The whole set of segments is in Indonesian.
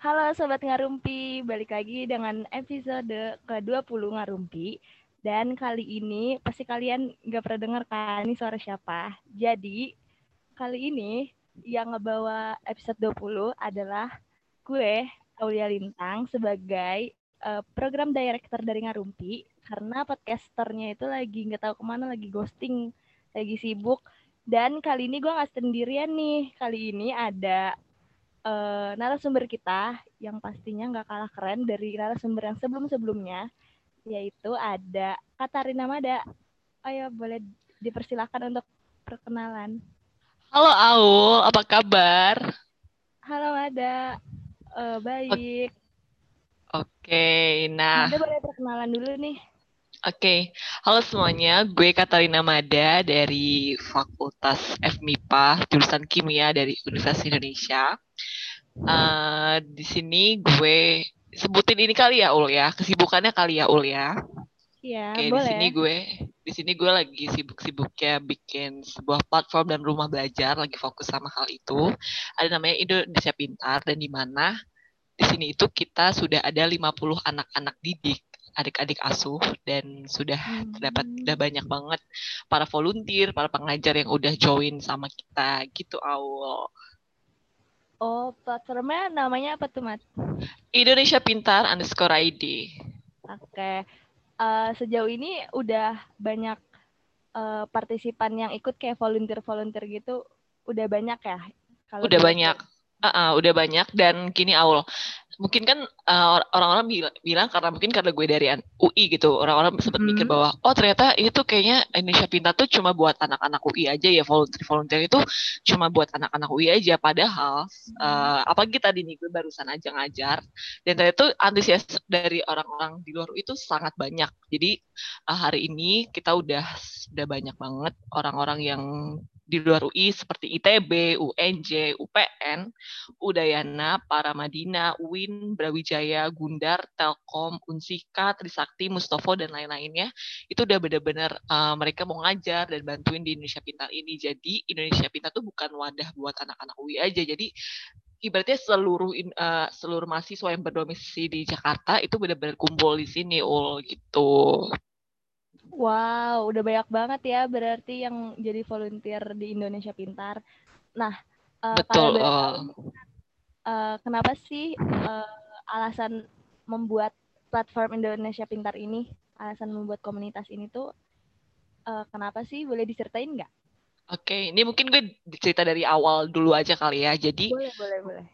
Halo Sobat Ngarumpi, balik lagi dengan episode ke-20 Ngarumpi. Dan kali ini pasti kalian nggak pernah dengar kan ini suara siapa. Jadi kali ini yang ngebawa episode 20 adalah gue, Aulia Lintang, sebagai uh, program director dari Ngarumpi. Karena podcasternya itu lagi nggak tahu ke mana, lagi ghosting, lagi sibuk. Dan kali ini gue nggak sendirian nih. Kali ini ada uh, narasumber kita yang pastinya nggak kalah keren dari narasumber yang sebelum-sebelumnya, yaitu ada Katarina Mada. Ayo boleh dipersilahkan untuk perkenalan. Halo Aul, apa kabar? Halo Mada, uh, baik. Oke, okay, nah. Mada boleh perkenalan dulu nih. Oke, okay. halo semuanya. Gue Katarina Mada dari Fakultas FMIPA, jurusan Kimia dari Universitas Indonesia. Uh, di sini gue sebutin ini kali ya Ul ya, kesibukannya kali ya Ul ya. Iya, Oke, boleh. di sini gue di sini gue lagi sibuk-sibuknya bikin sebuah platform dan rumah belajar, lagi fokus sama hal itu. Ada namanya Indonesia Pintar dan di mana di sini itu kita sudah ada 50 anak-anak didik adik-adik asuh dan sudah hmm. dapat udah banyak banget para volunteer, para pengajar yang udah join sama kita gitu Aul. Oh, platformnya namanya apa tuh, Mat? Indonesia Pintar underscore ID. Oke. Uh, sejauh ini udah banyak uh, partisipan yang ikut kayak volunteer-volunteer gitu, udah banyak ya? Kalau udah banyak. Uh, uh, udah banyak dan kini Aul mungkin kan uh, orang-orang bilang, bilang karena mungkin karena gue dari UI gitu orang-orang sempat hmm. mikir bahwa oh ternyata ini tuh kayaknya Indonesia Pintar tuh cuma buat anak-anak UI aja ya volunteer volunteer itu cuma buat anak-anak UI aja padahal hmm. uh, apalagi tadi nih gue barusan aja ngajar dan ternyata tuh antusias dari orang-orang di luar itu sangat banyak jadi uh, hari ini kita udah udah banyak banget orang-orang yang di luar UI seperti ITB, UNJ, UPN, Udayana, Paramadina, UIN, Brawijaya, Gundar, Telkom, Unsika, Trisakti, Mustopo dan lain-lainnya itu udah benar-benar uh, mereka mau ngajar dan bantuin di Indonesia Pintar ini. Jadi Indonesia Pintar tuh bukan wadah buat anak-anak UI aja. Jadi ibaratnya seluruh uh, seluruh mahasiswa yang berdomisili di Jakarta itu benar-benar kumpul di sini ul gitu. Wow, udah banyak banget ya berarti yang jadi volunteer di Indonesia Pintar. Nah, uh, betul. Uh, uh, kenapa sih uh, alasan membuat platform Indonesia Pintar ini, alasan membuat komunitas ini tuh uh, kenapa sih? Boleh diceritain nggak? Oke, okay, ini mungkin gue cerita dari awal dulu aja kali ya. Jadi boleh, boleh, boleh.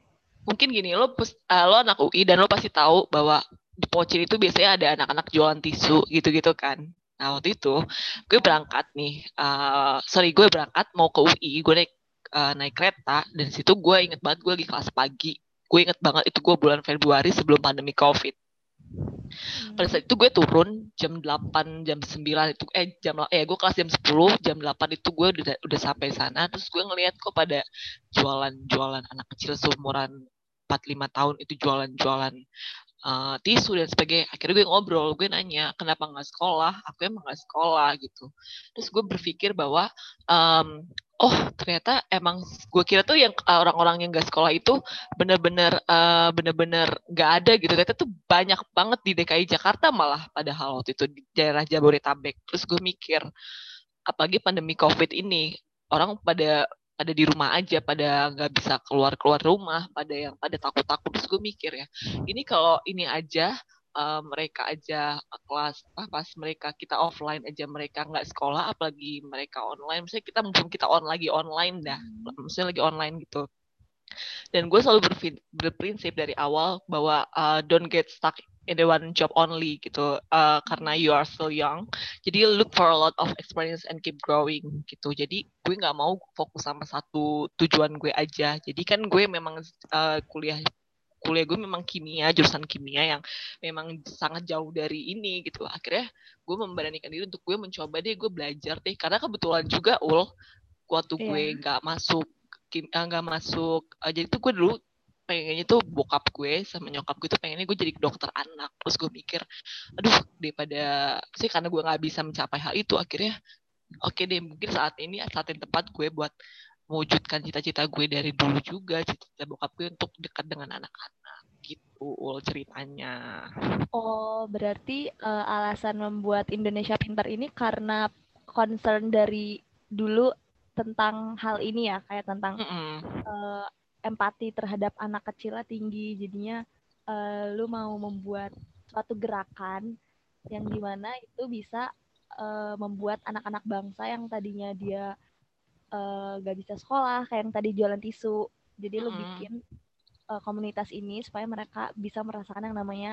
Mungkin gini, lo uh, lo anak UI dan lo pasti tahu bahwa di Pocin itu biasanya ada anak-anak jualan tisu gitu-gitu kan. Nah waktu itu gue berangkat nih, uh, sorry gue berangkat mau ke UI, gue naik uh, naik kereta dan situ gue inget banget gue lagi kelas pagi, gue inget banget itu gue bulan Februari sebelum pandemi COVID. Pada saat itu gue turun jam 8, jam 9 itu eh jam eh gue kelas jam 10, jam 8 itu gue udah udah sampai sana. Terus gue ngeliat kok pada jualan-jualan anak kecil seumuran 4 5 tahun itu jualan-jualan uh, tisu dan sebagainya. Akhirnya gue ngobrol gue nanya kenapa nggak sekolah? Aku emang nggak sekolah gitu. Terus gue berpikir bahwa um, oh ternyata emang gue kira tuh yang orang-orang yang gak sekolah itu bener-bener uh, bener-bener nggak ada gitu. Ternyata tuh banyak banget di DKI Jakarta malah padahal waktu itu di daerah Jabodetabek. Terus gue mikir apalagi pandemi COVID ini orang pada pada di rumah aja, pada nggak bisa keluar keluar rumah, pada yang pada takut takut terus gue mikir ya, ini kalau ini aja uh, mereka aja kelas apa pas mereka kita offline aja mereka nggak sekolah, apalagi mereka online, misalnya kita mumpung kita on lagi online dah, misalnya lagi online gitu. Dan gue selalu berprinsip dari awal bahwa uh, don't get stuck in the one job only gitu uh, karena you are still young. Jadi look for a lot of experience and keep growing gitu. Jadi gue nggak mau fokus sama satu tujuan gue aja. Jadi kan gue memang uh, kuliah kuliah gue memang kimia jurusan kimia yang memang sangat jauh dari ini gitu. Akhirnya gue memberanikan diri untuk gue mencoba deh gue belajar deh. Karena kebetulan juga ul waktu yeah. gue nggak masuk nggak masuk uh, jadi tuh gue dulu pengennya tuh bokap gue sama nyokap gue tuh pengennya gue jadi dokter anak terus gue mikir aduh daripada sih karena gue nggak bisa mencapai hal itu akhirnya oke okay deh mungkin saat ini saat yang tepat gue buat mewujudkan cita-cita gue dari dulu juga cita-cita bokap gue untuk dekat dengan anak-anak gitu ul ceritanya. Oh, berarti uh, alasan membuat Indonesia Pintar ini karena concern dari dulu tentang hal ini ya, kayak tentang mm -mm. Uh, empati terhadap anak kecil tinggi, jadinya uh, lu mau membuat suatu gerakan yang di mana itu bisa uh, membuat anak-anak bangsa yang tadinya dia uh, gak bisa sekolah, kayak yang tadi jualan tisu, jadi mm -hmm. lu bikin uh, komunitas ini supaya mereka bisa merasakan yang namanya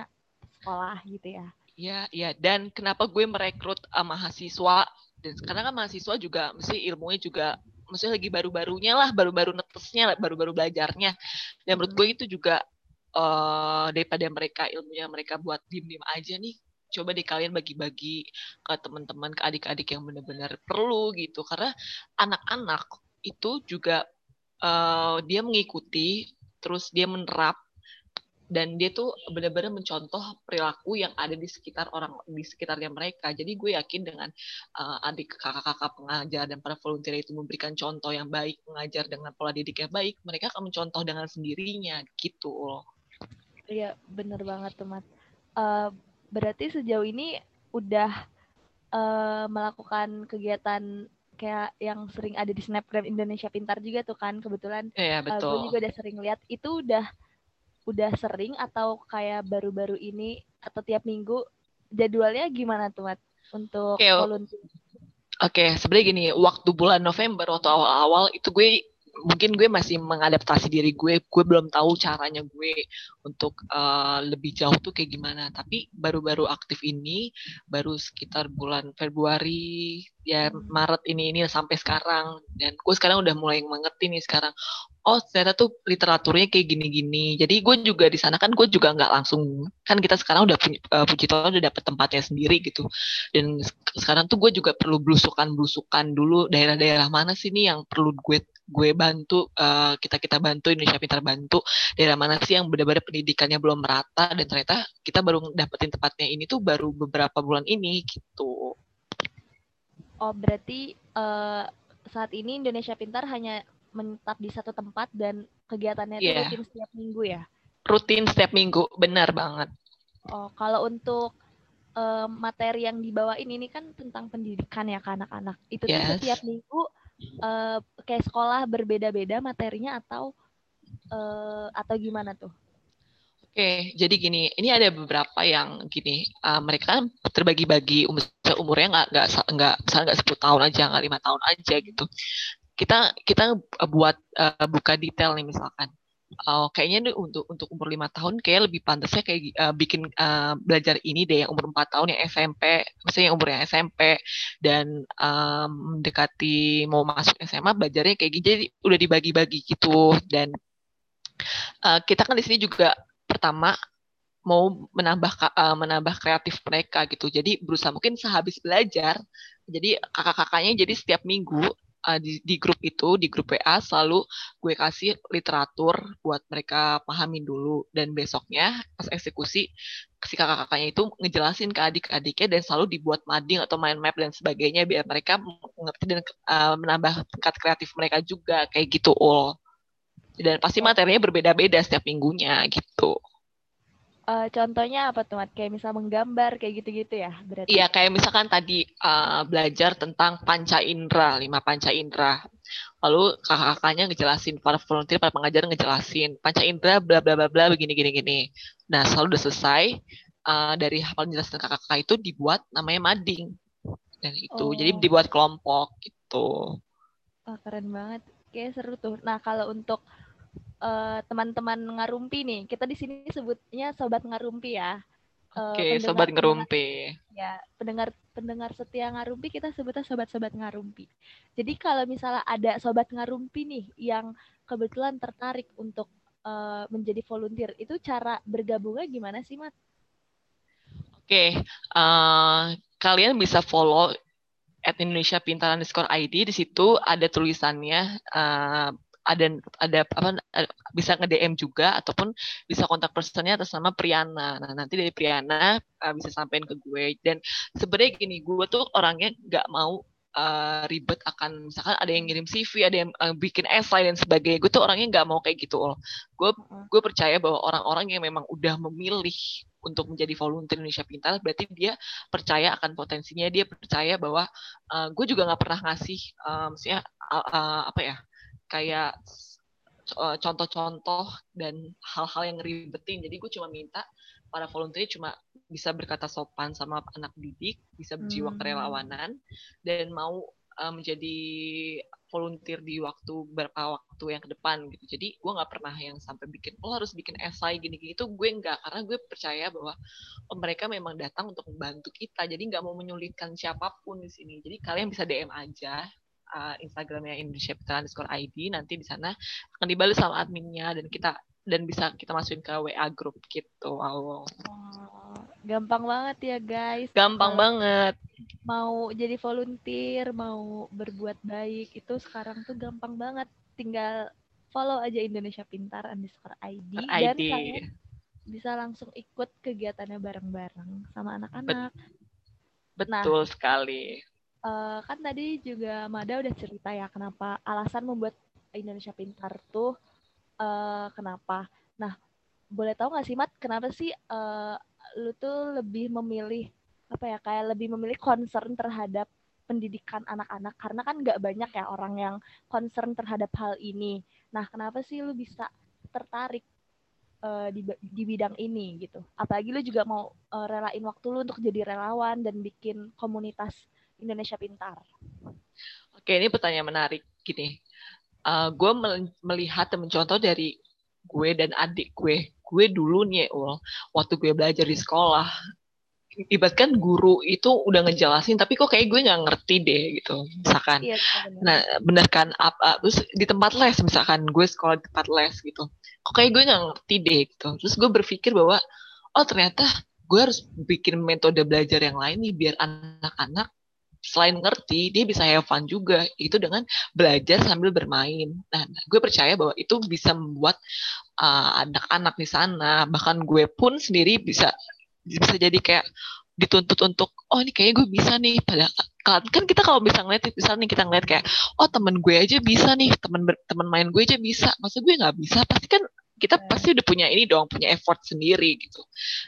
sekolah gitu ya. Iya, iya. Dan kenapa gue merekrut uh, mahasiswa dan sekarang kan mahasiswa juga mesti ilmunya juga maksudnya lagi baru-barunya lah, baru-baru netesnya, baru-baru belajarnya. Dan menurut gue itu juga uh, daripada mereka ilmunya mereka buat diem-diem aja nih, coba deh kalian bagi-bagi ke teman-teman, ke adik-adik yang benar-benar perlu gitu. Karena anak-anak itu juga uh, dia mengikuti, terus dia menerap dan dia tuh benar-benar mencontoh perilaku yang ada di sekitar orang di sekitarnya mereka. Jadi gue yakin dengan uh, adik kakak-kakak pengajar dan para volunteer itu memberikan contoh yang baik, mengajar dengan pola didik yang baik, mereka akan mencontoh dengan sendirinya gitu loh. Iya, bener banget tuh, Mat. Uh, berarti sejauh ini udah uh, melakukan kegiatan kayak yang sering ada di Snapgram Indonesia Pintar juga tuh kan kebetulan. Iya, betul. Uh, gue juga udah sering lihat itu udah udah sering atau kayak baru-baru ini atau tiap minggu jadwalnya gimana tuh Mat untuk okay, volunteer? Oke, okay, sebenarnya gini, waktu bulan November waktu awal-awal itu gue mungkin gue masih mengadaptasi diri gue gue belum tahu caranya gue untuk uh, lebih jauh tuh kayak gimana tapi baru-baru aktif ini baru sekitar bulan Februari ya Maret ini ini sampai sekarang dan gue sekarang udah mulai mengerti nih sekarang oh ternyata tuh literaturnya kayak gini-gini. Jadi gue juga di sana kan gue juga nggak langsung kan kita sekarang udah punya uh, puji Tuhan udah dapet tempatnya sendiri gitu. Dan sekarang tuh gue juga perlu belusukan-belusukan dulu daerah-daerah mana sih nih yang perlu gue gue bantu uh, kita kita bantu Indonesia Pintar bantu daerah mana sih yang benar-benar pendidikannya belum merata dan ternyata kita baru dapetin tempatnya ini tuh baru beberapa bulan ini gitu. Oh berarti uh, saat ini Indonesia Pintar hanya menetap di satu tempat dan kegiatannya itu yeah. rutin setiap minggu ya? Rutin setiap minggu, benar banget. Oh, kalau untuk uh, materi yang dibawain ini kan tentang pendidikan ya ke anak-anak. Itu yes. tuh setiap minggu uh, kayak sekolah berbeda-beda materinya atau uh, atau gimana tuh? Oke, jadi gini, ini ada beberapa yang gini, uh, mereka kan terbagi-bagi umur umurnya nggak nggak nggak misalnya nggak sepuluh tahun aja, nggak lima tahun aja gitu. Kita kita buat uh, buka detail nih misalkan uh, kayaknya nih untuk untuk umur lima tahun kayak lebih pantasnya kayak uh, bikin uh, belajar ini deh yang umur empat tahun yang SMP misalnya yang umurnya SMP dan um, dekati mau masuk SMA belajarnya kayak gini jadi udah dibagi-bagi gitu dan uh, kita kan di sini juga pertama mau menambah uh, menambah kreatif mereka gitu. Jadi berusaha mungkin sehabis belajar jadi kakak-kakaknya jadi setiap minggu uh, di, di grup itu di grup WA selalu gue kasih literatur buat mereka pahamin dulu. Dan besoknya pas eksekusi si kakak-kakaknya itu ngejelasin ke adik-adiknya dan selalu dibuat mading atau mind map dan sebagainya biar mereka mengerti dan uh, menambah tingkat kreatif mereka juga kayak gitu ul. Dan pasti materinya berbeda-beda setiap minggunya gitu Uh, contohnya apa tuh, Mat? Kayak misal menggambar, kayak gitu-gitu ya? Berarti. Iya, kayak misalkan tadi uh, belajar tentang panca indera, lima panca indera. Lalu kakak-kakaknya ngejelasin, para volunteer, para pengajar ngejelasin, panca indera, bla bla bla bla, begini gini gini. Nah, selalu udah selesai, uh, dari hafal jelasin kakak-kakak itu dibuat namanya mading. Dan itu, oh. jadi dibuat kelompok gitu. Oh, keren banget. Kayak seru tuh. Nah, kalau untuk uh, teman-teman ngarumpi nih. Kita di sini sebutnya sobat ngarumpi ya. Uh, Oke, okay, sobat ngarumpi. Ya, pendengar pendengar setia ngarumpi kita sebutnya sobat-sobat ngarumpi. Jadi kalau misalnya ada sobat ngarumpi nih yang kebetulan tertarik untuk uh, menjadi volunteer, itu cara bergabungnya gimana sih, Mat? Oke, okay, uh, kalian bisa follow at Indonesia Pintar underscore ID. Di situ ada tulisannya uh, ada ada apa bisa nge DM juga ataupun bisa kontak personnya atas nama Priana. Nah nanti dari Priana uh, bisa sampein ke gue dan sebenarnya gini gue tuh orangnya nggak mau uh, ribet akan misalkan ada yang ngirim CV, ada yang uh, bikin essay dan sebagainya. Gue tuh orangnya nggak mau kayak gitu loh. Gue gue percaya bahwa orang-orang yang memang udah memilih untuk menjadi volunteer Indonesia Pintar, berarti dia percaya akan potensinya. Dia percaya bahwa uh, gue juga nggak pernah ngasih, uh, maksudnya uh, uh, apa ya, kayak contoh-contoh dan hal-hal yang ngeribetin. Jadi gue cuma minta para volunteer cuma bisa berkata sopan sama anak didik, bisa berjiwa hmm. kerelawanan, dan mau uh, menjadi volunteer di waktu berapa waktu yang ke depan gitu. Jadi gue nggak pernah yang sampai bikin lo oh, harus bikin esai gini-gini itu gue nggak karena gue percaya bahwa oh, mereka memang datang untuk membantu kita. Jadi nggak mau menyulitkan siapa pun di sini. Jadi kalian bisa DM aja uh, Instagramnya Indonesia Pita underscore ID nanti di sana akan dibalas sama adminnya dan kita dan bisa kita masukin ke WA grup gitu. Oh, gampang banget ya guys. Gampang banget. Mau jadi volunteer, mau berbuat baik itu sekarang tuh gampang banget. Tinggal follow aja Indonesia Pintar underscore ID, ID. dan kalian bisa langsung ikut kegiatannya bareng-bareng sama anak-anak. Betul nah, sekali. Uh, kan tadi juga Mada udah cerita ya kenapa alasan membuat Indonesia Pintar tuh uh, kenapa. Nah, boleh tahu nggak sih Mat, kenapa sih uh, lu tuh lebih memilih apa ya kayak lebih memilih concern terhadap pendidikan anak-anak karena kan nggak banyak ya orang yang concern terhadap hal ini. Nah, kenapa sih lu bisa tertarik di di bidang ini gitu? Apalagi lu juga mau uh, relain waktu lu untuk jadi relawan dan bikin komunitas Indonesia Pintar. Oke, ini pertanyaan menarik gini uh, gue melihat dan mencontoh dari gue dan adik gue. Gue dulu nih, ul, waktu gue belajar di sekolah, ibaratkan guru itu udah ngejelasin, tapi kok kayak gue nggak ngerti deh gitu, misalkan. Iya, bener. Nah, bener kan apa? Terus di tempat les, misalkan gue sekolah di tempat les gitu, kok kayak gue nggak ngerti deh gitu. Terus gue berpikir bahwa, oh ternyata gue harus bikin metode belajar yang lain nih biar anak-anak selain ngerti dia bisa have fun juga. Itu dengan belajar sambil bermain. Nah gue percaya bahwa itu bisa membuat uh, anak-anak di sana bahkan gue pun sendiri bisa bisa jadi kayak dituntut untuk oh ini kayaknya gue bisa nih. Pada kan kita kalau bisa ngeliat misalnya nih kita ngeliat kayak oh temen gue aja bisa nih temen temen main gue aja bisa. Masa gue nggak bisa pasti kan kita iya. pasti udah punya ini dong punya effort sendiri gitu.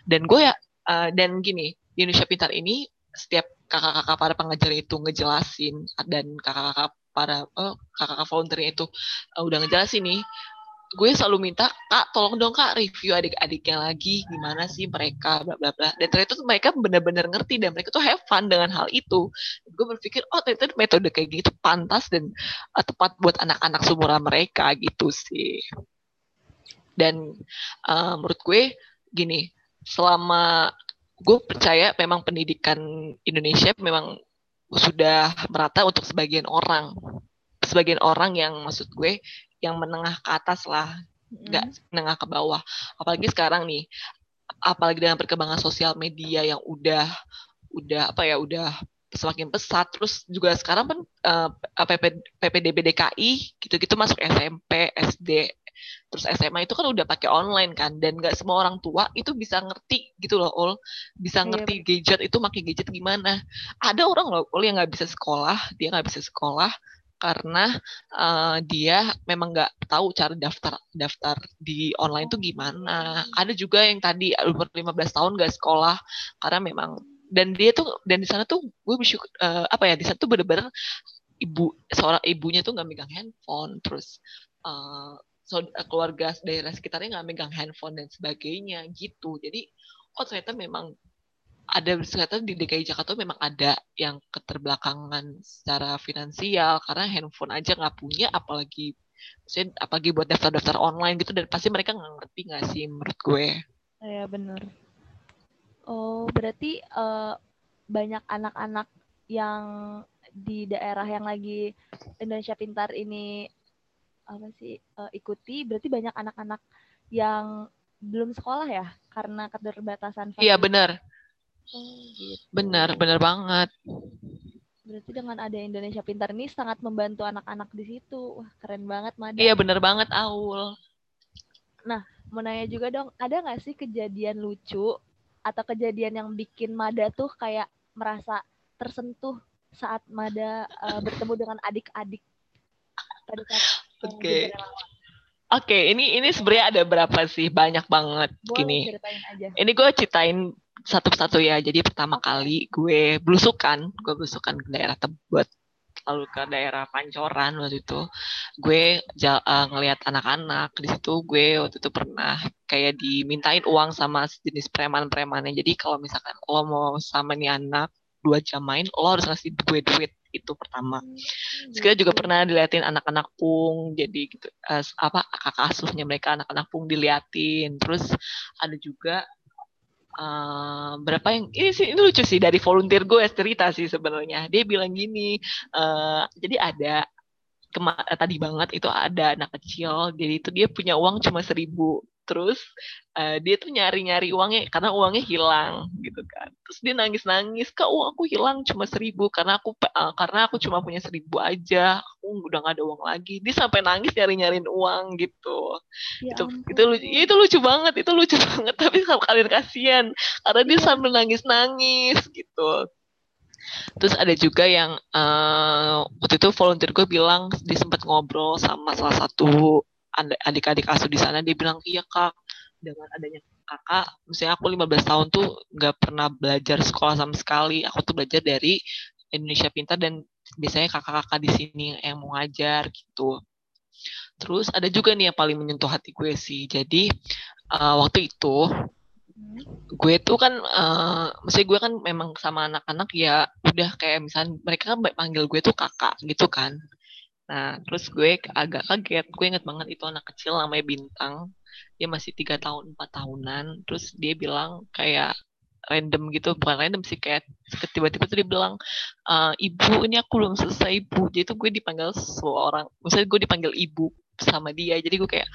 Dan gue ya uh, dan gini di Indonesia Pintar ini setiap kakak-kakak para pengajar itu ngejelasin dan kakak-kakak para oh, kakak-kakak volunteer itu uh, udah ngejelasin nih gue selalu minta kak tolong dong kak review adik-adiknya lagi gimana sih mereka bla bla bla. Dan ternyata mereka benar-benar ngerti dan mereka tuh have fun dengan hal itu. Gue berpikir oh ternyata metode kayak gitu pantas dan uh, tepat buat anak-anak seumuran mereka gitu sih. Dan uh, menurut gue gini selama gue percaya memang pendidikan Indonesia memang sudah merata untuk sebagian orang. Sebagian orang yang maksud gue yang menengah ke atas lah. Nggak mm. menengah ke bawah. Apalagi sekarang nih apalagi dengan perkembangan sosial media yang udah udah apa ya udah semakin pesat. Terus juga sekarang kan uh, PP, PPDB DKI gitu-gitu masuk SMP SD terus SMA itu kan udah pakai online kan dan nggak semua orang tua itu bisa ngerti gitu loh ul bisa iya, ngerti yeah. gadget itu pakai gadget gimana ada orang loh ul yang nggak bisa sekolah dia nggak bisa sekolah karena uh, dia memang nggak tahu cara daftar daftar di online tuh gimana. Oh. Ada juga yang tadi umur 15 tahun nggak sekolah karena memang dan dia tuh dan di sana tuh gue bersyukur uh, apa ya di sana tuh bener-bener ibu seorang ibunya tuh nggak megang handphone terus uh, eh, keluarga daerah sekitarnya nggak megang handphone dan sebagainya gitu. Jadi oh ternyata memang ada ternyata di DKI Jakarta memang ada yang keterbelakangan secara finansial karena handphone aja nggak punya apalagi apalagi buat daftar-daftar online gitu dan pasti mereka nggak ngerti nggak sih menurut gue? Ya benar oh berarti uh, banyak anak-anak yang di daerah yang lagi Indonesia Pintar ini apa sih uh, ikuti berarti banyak anak-anak yang belum sekolah ya karena keterbatasan iya benar. Oh, gitu. benar benar banget. Berarti dengan ada Indonesia Pintar ini sangat membantu anak-anak di situ. Wah keren banget Mada. Iya benar banget Aul. Nah mau nanya juga dong ada nggak sih kejadian lucu atau kejadian yang bikin Mada tuh kayak merasa tersentuh saat Mada uh, bertemu dengan adik-adik? Pada saat Oke. Okay. Oke, okay, ini ini sebenarnya ada berapa sih? Banyak banget Boleh gini. aja. Ini gue ceritain satu-satu ya. Jadi pertama okay. kali gue belusukan, gue belusukan ke daerah Tebet, lalu ke daerah Pancoran waktu itu. Gue uh, ngelihat anak-anak di situ. Gue waktu itu pernah kayak dimintain uang sama jenis preman-premannya. Jadi kalau misalkan lo mau sama nih anak dua jam main, lo harus ngasih gue duit itu pertama. Hmm, kita juga pernah diliatin anak-anak pung, jadi gitu uh, apa kakak asuhnya mereka anak-anak pung diliatin. Terus ada juga uh, berapa yang ini sih ini lucu sih dari volunteer gue cerita sih sebenarnya. Dia bilang gini, uh, jadi ada kema tadi banget itu ada anak kecil jadi itu dia punya uang cuma seribu terus uh, dia tuh nyari-nyari uangnya karena uangnya hilang gitu kan terus dia nangis-nangis kak uang aku hilang cuma seribu karena aku uh, karena aku cuma punya seribu aja aku udah gak ada uang lagi dia sampai nangis nyari-nyariin uang gitu ya itu ampun. itu lucu itu lucu banget itu lucu banget tapi kalau kalian kasihan karena dia iya. sambil nangis-nangis gitu Terus ada juga yang uh, waktu itu volunteer gue bilang dia sempat ngobrol sama salah satu adik-adik asuh di sana dia bilang iya kak. Dengan adanya kakak misalnya aku 15 tahun tuh nggak pernah belajar sekolah sama sekali. Aku tuh belajar dari Indonesia Pintar dan biasanya kakak-kakak di sini yang mau ngajar gitu. Terus ada juga nih yang paling menyentuh hati gue sih. Jadi uh, waktu itu gue tuh kan uh, maksudnya gue kan memang sama anak-anak ya udah kayak misalnya mereka kan panggil gue tuh kakak gitu kan Nah, terus gue agak kaget. Gue inget banget itu anak kecil namanya Bintang. Dia masih tiga tahun, empat tahunan. Terus dia bilang kayak random gitu, bukan random sih kayak tiba-tiba tuh dia bilang, e, ibu ini aku belum selesai ibu. Jadi tuh gue dipanggil seorang, misalnya gue dipanggil ibu sama dia. Jadi gue kayak,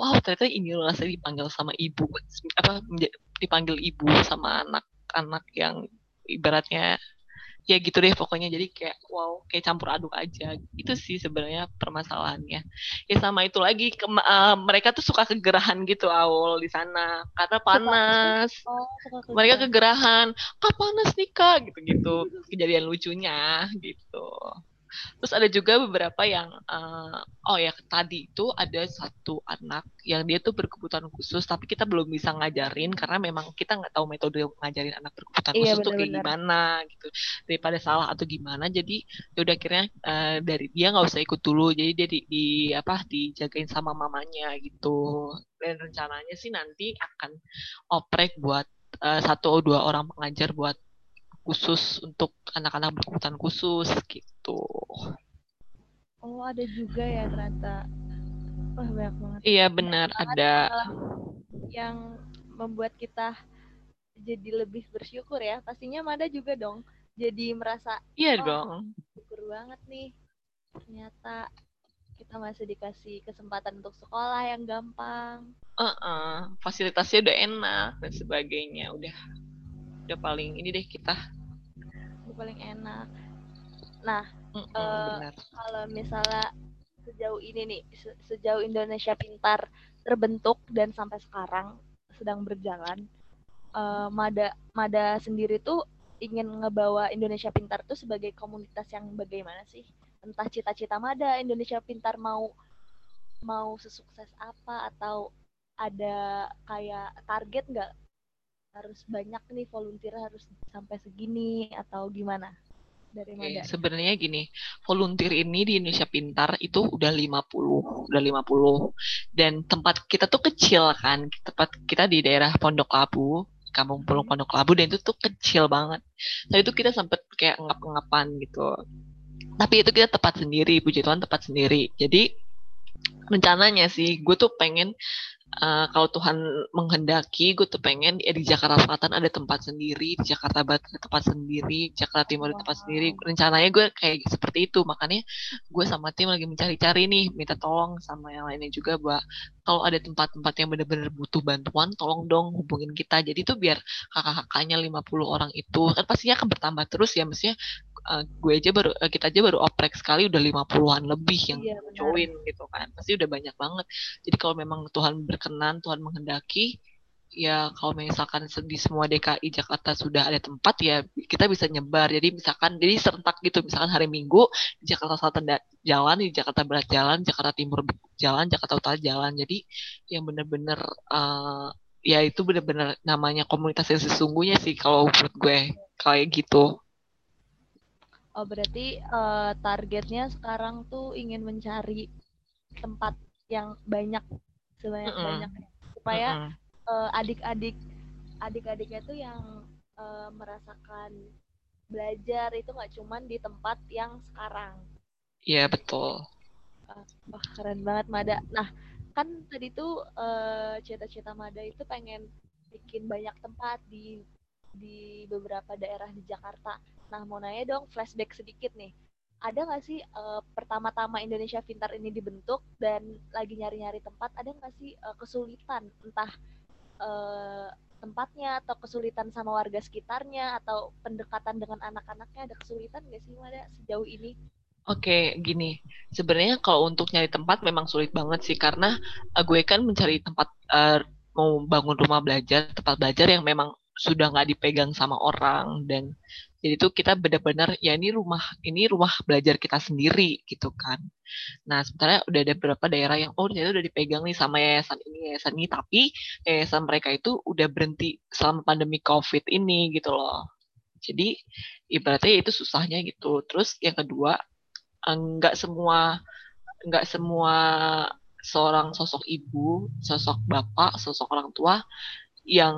wow ternyata ini loh rasanya dipanggil sama ibu, apa dipanggil ibu sama anak-anak yang ibaratnya ya gitu deh pokoknya. Jadi kayak wow kayak campur aduk aja. Itu sih sebenarnya permasalahannya. Ya sama itu lagi ke, uh, mereka tuh suka kegerahan gitu awal di sana. Karena panas. Oh, mereka kegerahan. Kak panas nih kak gitu gitu kejadian lucunya gitu Terus ada juga beberapa yang uh, oh ya tadi itu ada satu anak yang dia tuh berkebutuhan khusus tapi kita belum bisa ngajarin karena memang kita nggak tahu metode ngajarin anak berkebutuhan iya, khusus bener, tuh kayak gimana gitu. Daripada salah atau gimana jadi ya udah akhirnya uh, dari dia nggak usah ikut dulu jadi dia di, di apa dijagain sama mamanya gitu. Dan rencananya sih nanti akan oprek buat uh, satu atau dua orang pengajar buat khusus untuk anak-anak berkebutuhan khusus gitu. Oh ada juga ya ternyata. Wah banyak banget. Iya benar ada. Yang membuat kita jadi lebih bersyukur ya. Pastinya Mada juga dong. Jadi merasa. Iya oh, dong. Syukur banget nih. Ternyata kita masih dikasih kesempatan untuk sekolah yang gampang. Uh -uh. Fasilitasnya udah enak dan sebagainya. Udah udah paling ini deh kita. Udah paling enak. Nah mm -hmm, uh, kalau misalnya sejauh ini nih se sejauh Indonesia Pintar terbentuk dan sampai sekarang sedang berjalan uh, Mada Mada sendiri tuh ingin ngebawa Indonesia Pintar tuh sebagai komunitas yang bagaimana sih? Entah cita-cita Mada Indonesia Pintar mau mau sesukses apa atau ada kayak target nggak harus banyak nih volunteer harus sampai segini atau gimana dari mana? sebenarnya gini, volunteer ini di Indonesia Pintar itu udah 50, udah 50. Dan tempat kita tuh kecil kan. Tempat kita di daerah Pondok Labu, Kampung hmm. Pondok Labu dan itu tuh kecil banget. Nah itu kita sempet kayak ngap-ngapan gitu. Tapi itu kita tempat sendiri, puji Tuhan tempat sendiri. Jadi rencananya sih gue tuh pengen uh, kalau Tuhan menghendaki gue tuh pengen ya di Jakarta Selatan ada tempat sendiri di Jakarta Barat ada tempat sendiri Jakarta Timur ada tempat sendiri. Rencananya gue kayak seperti itu makanya gue sama tim lagi mencari-cari nih minta tolong sama yang lainnya juga bahwa kalau ada tempat-tempat yang benar-benar butuh bantuan tolong dong hubungin kita. Jadi tuh biar kakak-kakaknya 50 orang itu kan pastinya akan bertambah terus ya mestinya uh, gue aja baru uh, kita aja baru oprek sekali udah lima puluhan lebih yang iya, join gitu kan. Pasti udah banyak banget. Jadi kalau memang Tuhan berkenan Tuhan menghendaki ya kalau misalkan di semua DKI Jakarta sudah ada tempat ya kita bisa nyebar. Jadi misalkan jadi serentak gitu. Misalkan hari Minggu di Jakarta Selatan jalan di Jakarta Barat jalan Jakarta Timur jalan Jakarta Utara jalan. Jadi yang benar-benar uh, ya itu benar-benar namanya komunitas yang sesungguhnya sih kalau menurut gue kayak gitu oh berarti uh, targetnya sekarang tuh ingin mencari tempat yang banyak sebanyak banyaknya supaya mm -hmm uh, adik-adik adik-adiknya tuh yang uh, merasakan belajar itu nggak cuman di tempat yang sekarang. Iya betul. Uh, wah keren banget Mada. Nah kan tadi tuh uh, cita-cita Mada itu pengen bikin banyak tempat di di beberapa daerah di Jakarta. Nah mau nanya dong flashback sedikit nih. Ada nggak sih uh, pertama-tama Indonesia Pintar ini dibentuk dan lagi nyari-nyari tempat, ada nggak sih uh, kesulitan entah uh, tempatnya atau kesulitan sama warga sekitarnya atau pendekatan dengan anak-anaknya ada kesulitan nggak sih Mada sejauh ini? Oke, okay, gini. Sebenarnya kalau untuk nyari tempat memang sulit banget sih karena uh, gue kan mencari tempat uh, mau bangun rumah belajar, tempat belajar yang memang sudah nggak dipegang sama orang dan jadi itu kita benar-benar ya ini rumah ini rumah belajar kita sendiri gitu kan. Nah sebenarnya udah ada beberapa daerah yang oh ternyata udah dipegang nih sama yayasan ini yayasan ini tapi yayasan mereka itu udah berhenti selama pandemi covid ini gitu loh. Jadi ibaratnya itu susahnya gitu. Terus yang kedua enggak semua enggak semua seorang sosok ibu, sosok bapak, sosok orang tua yang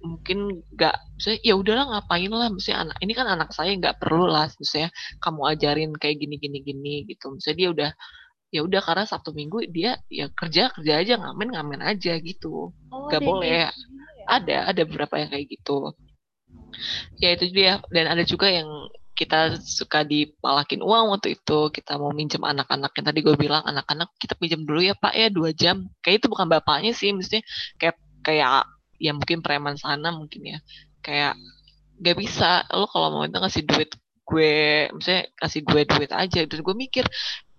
mungkin nggak saya ya udahlah ngapain lah. Misalnya anak ini kan anak saya nggak perlu lah misalnya kamu ajarin kayak gini gini gini gitu. Misalnya dia udah ya udah karena sabtu minggu dia ya kerja kerja aja ngamen ngamen aja gitu. Oh, nggak boleh. ya? ada ada beberapa yang kayak gitu. Ya itu dia. Dan ada juga yang kita suka dipalakin uang waktu itu. Kita mau minjem anak-anak. Yang tadi gue bilang anak-anak kita pinjam dulu ya pak ya dua jam. Kayak itu bukan bapaknya sih mestinya kayak kayak ya mungkin preman sana mungkin ya. Kayak gak bisa. Lo kalau mau minta ngasih duit gue misalnya kasih gue duit aja. Dan gue mikir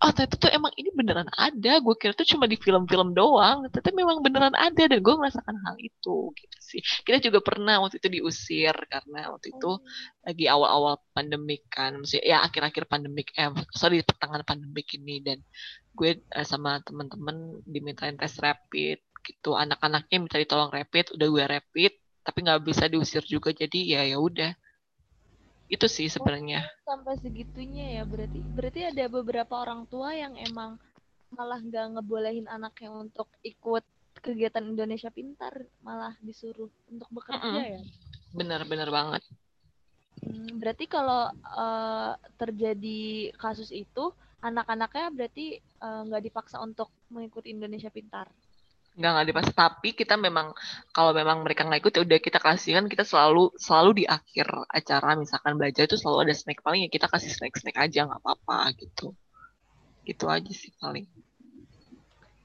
oh ternyata tuh emang ini beneran ada. Gue kira tuh cuma di film-film doang. Tapi memang beneran ada. Dan gue merasakan hal itu gitu sih. Kita juga pernah waktu itu diusir karena waktu itu oh. lagi awal-awal pandemik kan. Maksudnya ya akhir-akhir pandemik eh sorry pertengahan pandemik ini. Dan gue eh, sama teman-teman dimintain tes rapid gitu. Anak-anaknya minta ditolong rapid udah gue rapid tapi nggak bisa diusir juga jadi ya ya udah. Itu sih sebenarnya. oh, sampai segitunya ya berarti berarti ada beberapa orang tua yang emang malah nggak ngebolehin anaknya untuk ikut kegiatan Indonesia Pintar malah disuruh untuk bekerja mm -mm. ya benar-benar banget. Hmm, berarti kalau uh, terjadi kasus itu anak-anaknya berarti eh, nggak uh, dipaksa untuk mengikuti Indonesia Pintar nggak nggak dipaksa tapi kita memang kalau memang mereka nggak ikut ya udah kita kasih kan kita selalu selalu di akhir acara misalkan belajar itu selalu ada snack paling ya kita kasih snack snack aja nggak apa-apa gitu. Gitu aja sih paling.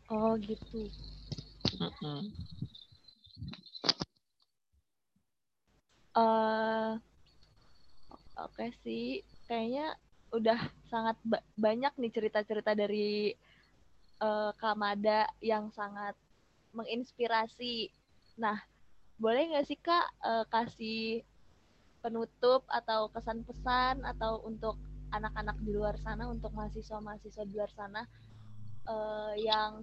Oh gitu. Mm -hmm. uh, oke okay sih kayaknya udah sangat ba banyak nih cerita-cerita dari uh, Kamada yang sangat menginspirasi. Nah, boleh nggak sih Kak uh, kasih penutup atau kesan pesan atau untuk anak-anak di luar sana, untuk mahasiswa-mahasiswa di luar sana uh, yang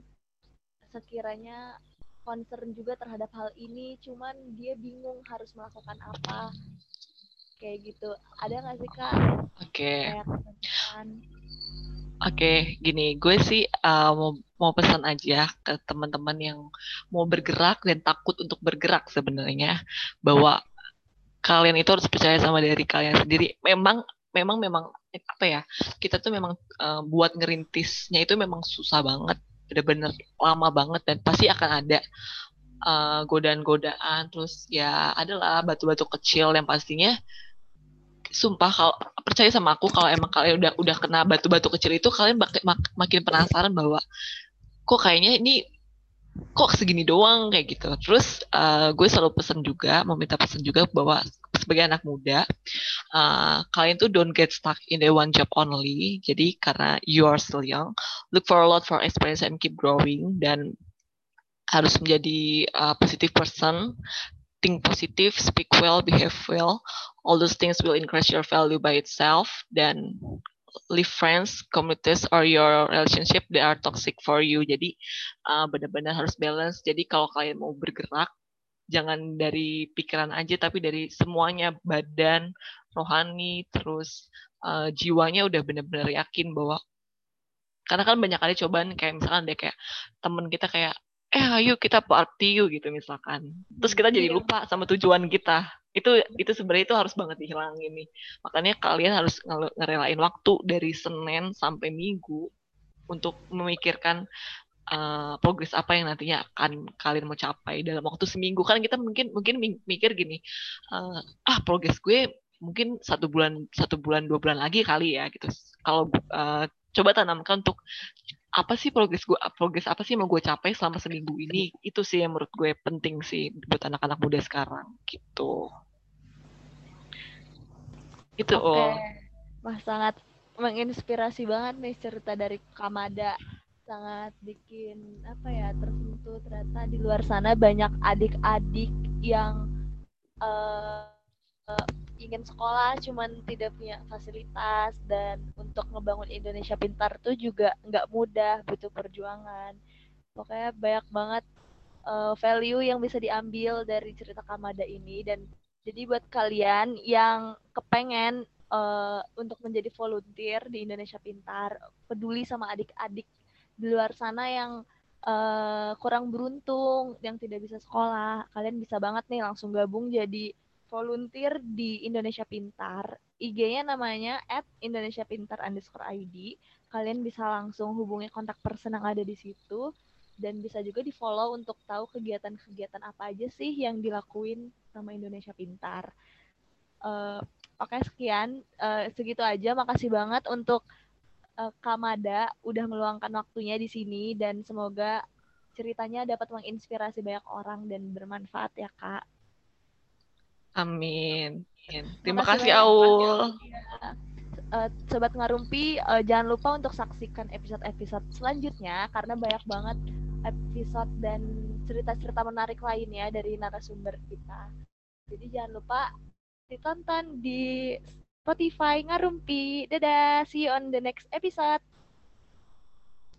sekiranya concern juga terhadap hal ini, cuman dia bingung harus melakukan apa, kayak gitu. Ada nggak sih kak? Oke. Okay. Oke, gini, gue sih uh, mau mau pesan aja ke teman-teman yang mau bergerak dan takut untuk bergerak sebenarnya bahwa kalian itu harus percaya sama diri kalian sendiri. Memang memang memang apa ya? Kita tuh memang uh, buat ngerintisnya itu memang susah banget, bener-bener lama banget dan pasti akan ada uh, godaan-godaan terus ya adalah batu-batu kecil yang pastinya sumpah kalau percaya sama aku kalau emang kalian udah udah kena batu-batu kecil itu kalian mak mak makin penasaran bahwa kok kayaknya ini kok segini doang kayak gitu. Terus uh, gue selalu pesan juga, mau minta pesan juga bahwa sebagai anak muda, uh, kalian tuh don't get stuck in the one job only. Jadi karena you are still young, look for a lot for experience and keep growing dan harus menjadi uh, positive person, think positive, speak well, behave well. All those things will increase your value by itself. Dan leave friends, communities, or your relationship that are toxic for you. Jadi uh, benar-benar harus balance. Jadi kalau kalian mau bergerak, jangan dari pikiran aja, tapi dari semuanya, badan, rohani, terus uh, jiwanya udah benar-benar yakin bahwa karena kan banyak kali cobaan kayak misalkan deh kayak temen kita kayak eh ayo kita party yuk gitu misalkan. Terus kita jadi iya. lupa sama tujuan kita. Itu itu sebenarnya itu harus banget dihilangin nih. Makanya kalian harus ngerelain waktu dari senin sampai minggu untuk memikirkan uh, progres apa yang nantinya akan kalian mau capai dalam waktu seminggu. Kan kita mungkin mungkin mikir gini uh, ah progres gue mungkin satu bulan satu bulan dua bulan lagi kali ya gitu. Kalau uh, coba tanamkan untuk apa sih progres gue progres apa sih mau gue capai selama seminggu ini? Itu sih yang menurut gue penting sih buat anak-anak muda sekarang gitu. Itu Oke. oh wah sangat menginspirasi banget nih cerita dari Kamada sangat bikin apa ya tersentuh ternyata di luar sana banyak adik-adik yang uh, uh, ingin sekolah cuman tidak punya fasilitas dan untuk ngebangun Indonesia pintar tuh juga nggak mudah butuh perjuangan. Pokoknya banyak banget uh, value yang bisa diambil dari cerita Kamada ini dan jadi buat kalian yang kepengen uh, untuk menjadi volunteer di Indonesia Pintar peduli sama adik-adik di luar sana yang uh, kurang beruntung yang tidak bisa sekolah kalian bisa banget nih langsung gabung jadi volunteer di Indonesia Pintar. IG-nya namanya at Indonesia Pintar underscore ID. Kalian bisa langsung hubungi kontak person yang ada di situ. Dan bisa juga di-follow untuk tahu kegiatan-kegiatan apa aja sih yang dilakuin sama Indonesia Pintar. Uh, Oke, okay, sekian. Uh, segitu aja. Makasih banget untuk uh, Kamada udah meluangkan waktunya di sini. Dan semoga ceritanya dapat menginspirasi banyak orang dan bermanfaat ya, Kak. Amin. Terima kasih Aul. Uh, Sobat Ngarumpi, uh, jangan lupa untuk saksikan episode-episode selanjutnya karena banyak banget episode dan cerita-cerita menarik lainnya dari narasumber kita. Jadi jangan lupa ditonton di Spotify Ngarumpi. Dadah, see you on the next episode.